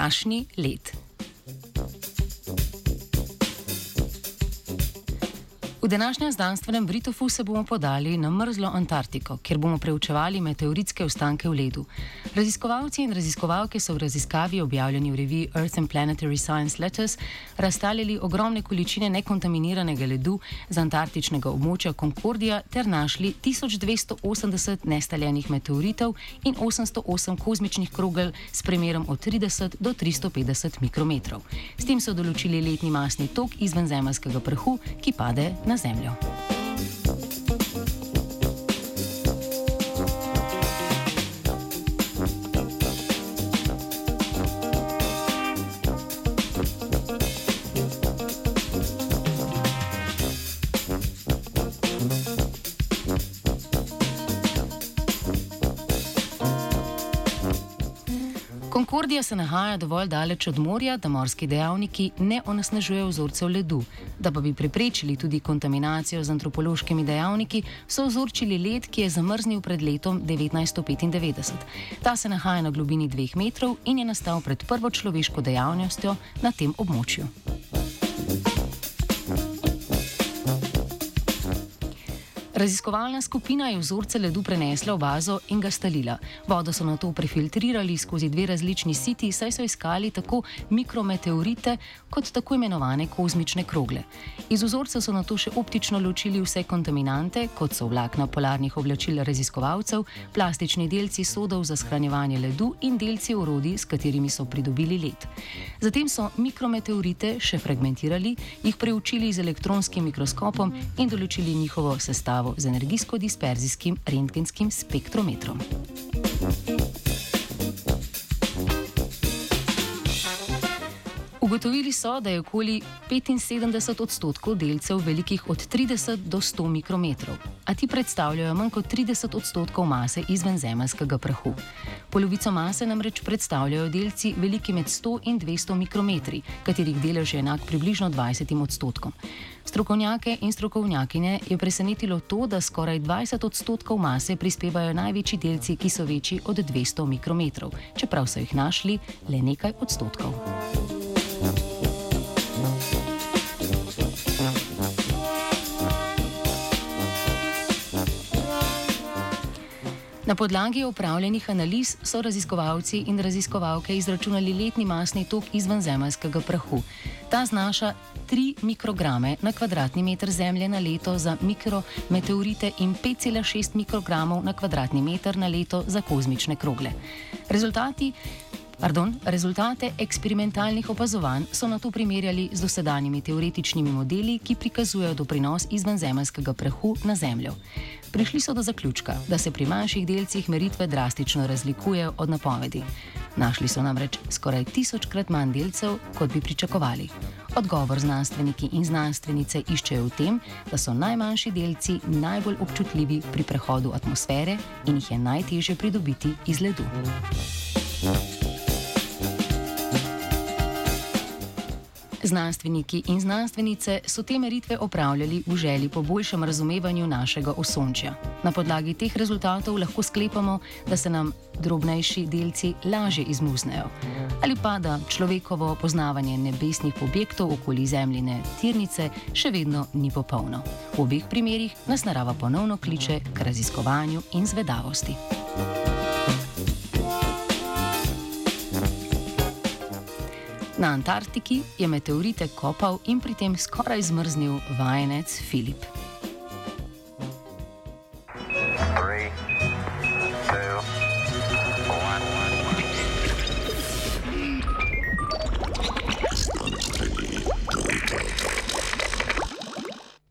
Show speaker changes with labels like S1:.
S1: Prašni led. V današnjem znanstvenem Britofu se bomo podali na mrzlo Antarktiko, kjer bomo preučevali meteoritske ostanke v ledu. Raziskovalci in raziskovalke so v raziskavi objavljeni v reviji Earth and Planetary Science Letters razstaljali ogromne količine nekontaminiranega ledu z antarktičnega območja Concordia ter našli 1280 nestaljenih meteoritov in 808 kozmičnih krogel s premerom od 30 do 350 mikrometrov. S tem so določili letni masni tok izven zemljskega prahu, ki pade na Zemljo. Konkordija se nahaja dovolj daleč od morja, da morski dejavniki ne onesnažujejo vzorcev ledu. Da pa bi preprečili tudi kontaminacijo z antropološkimi dejavniki, so vzorčili led, ki je zamrznil pred letom 1995. Ta se nahaja na globini dveh metrov in je nastal pred prvo človeško dejavnostjo na tem območju. Raziskovalna skupina je vzorce ledu prenesla v bazo in ga stalila. Vodo so na to prefiltrirali skozi dve različni siti, saj so iskali tako mikrometeorite kot tako imenovane kozmične krogle. Iz vzorca so na to še optično ločili vse kontaminante, kot so vlakna polarnih oblačil raziskovalcev, plastični delci sodov za shranjevanje ledu in delci orodij, s katerimi so pridobili led. Zatem so mikrometeorite še fragmentirali, jih preučili z elektronskim mikroskopom in določili njihovo sestavo z energijsko-disperzijskim rentgenskim spektrometrom. Ugotovili so, da je okoli 75 odstotkov delcev velikih od 30 do 100 mikrometrov, a ti predstavljajo manj kot 30 odstotkov mase izven zemljskega prahu. Polovico mase namreč predstavljajo delci veliki med 100 in 200 mikrometri, katerih delež je enak približno 20 odstotkom. Strokovnjake in strokovnjakinje je presenetilo to, da skoraj 20 odstotkov mase prispevajo največji delci, ki so večji od 200 mikrometrov, čeprav so jih našli le nekaj odstotkov. Na podlagi upravljenih analiz so raziskovalci in raziskovalke izračunali letni masni tok izven zemljskega prahu. Ta znaša 3 mikrograme na kvadratni meter zemlje na leto za mikrometeorite in 5,6 mikrogramov na kvadratni meter na leto za kozmične krogle. Rezultati Pardon, rezultate eksperimentalnih opazovanj so na to primerjali z dosedanjimi teoretičnimi modeli, ki prikazujejo doprinos izvenzemljskega prahu na Zemljo. Prišli so do zaključka, da se pri manjših delcih meritve drastično razlikujejo od napovedi. Našli so namreč skoraj tisočkrat manj delcev, kot bi pričakovali. Odgovor znanstveniki in znanstvenice iščejo v tem, da so najmanjši delci najbolj občutljivi pri prehodu atmosfere in jih je najtežje pridobiti iz ledu. Yeah. Znanstveniki in znanstvenice so te meritve opravljali v želji po boljšem razumevanju našega osončja. Na podlagi teh rezultatov lahko sklepamo, da se nam drobnejši delci lažje izmuznejo, ali pa da človekovo poznavanje nebesnih objektov okoli zemljine tirnice še vedno ni popolno. V obeh primerih nas narava ponovno kliče k raziskovanju in zvedavosti. Na Antarktiki je meteorite kopal in pri tem skoraj zmrznil vajenec Filip.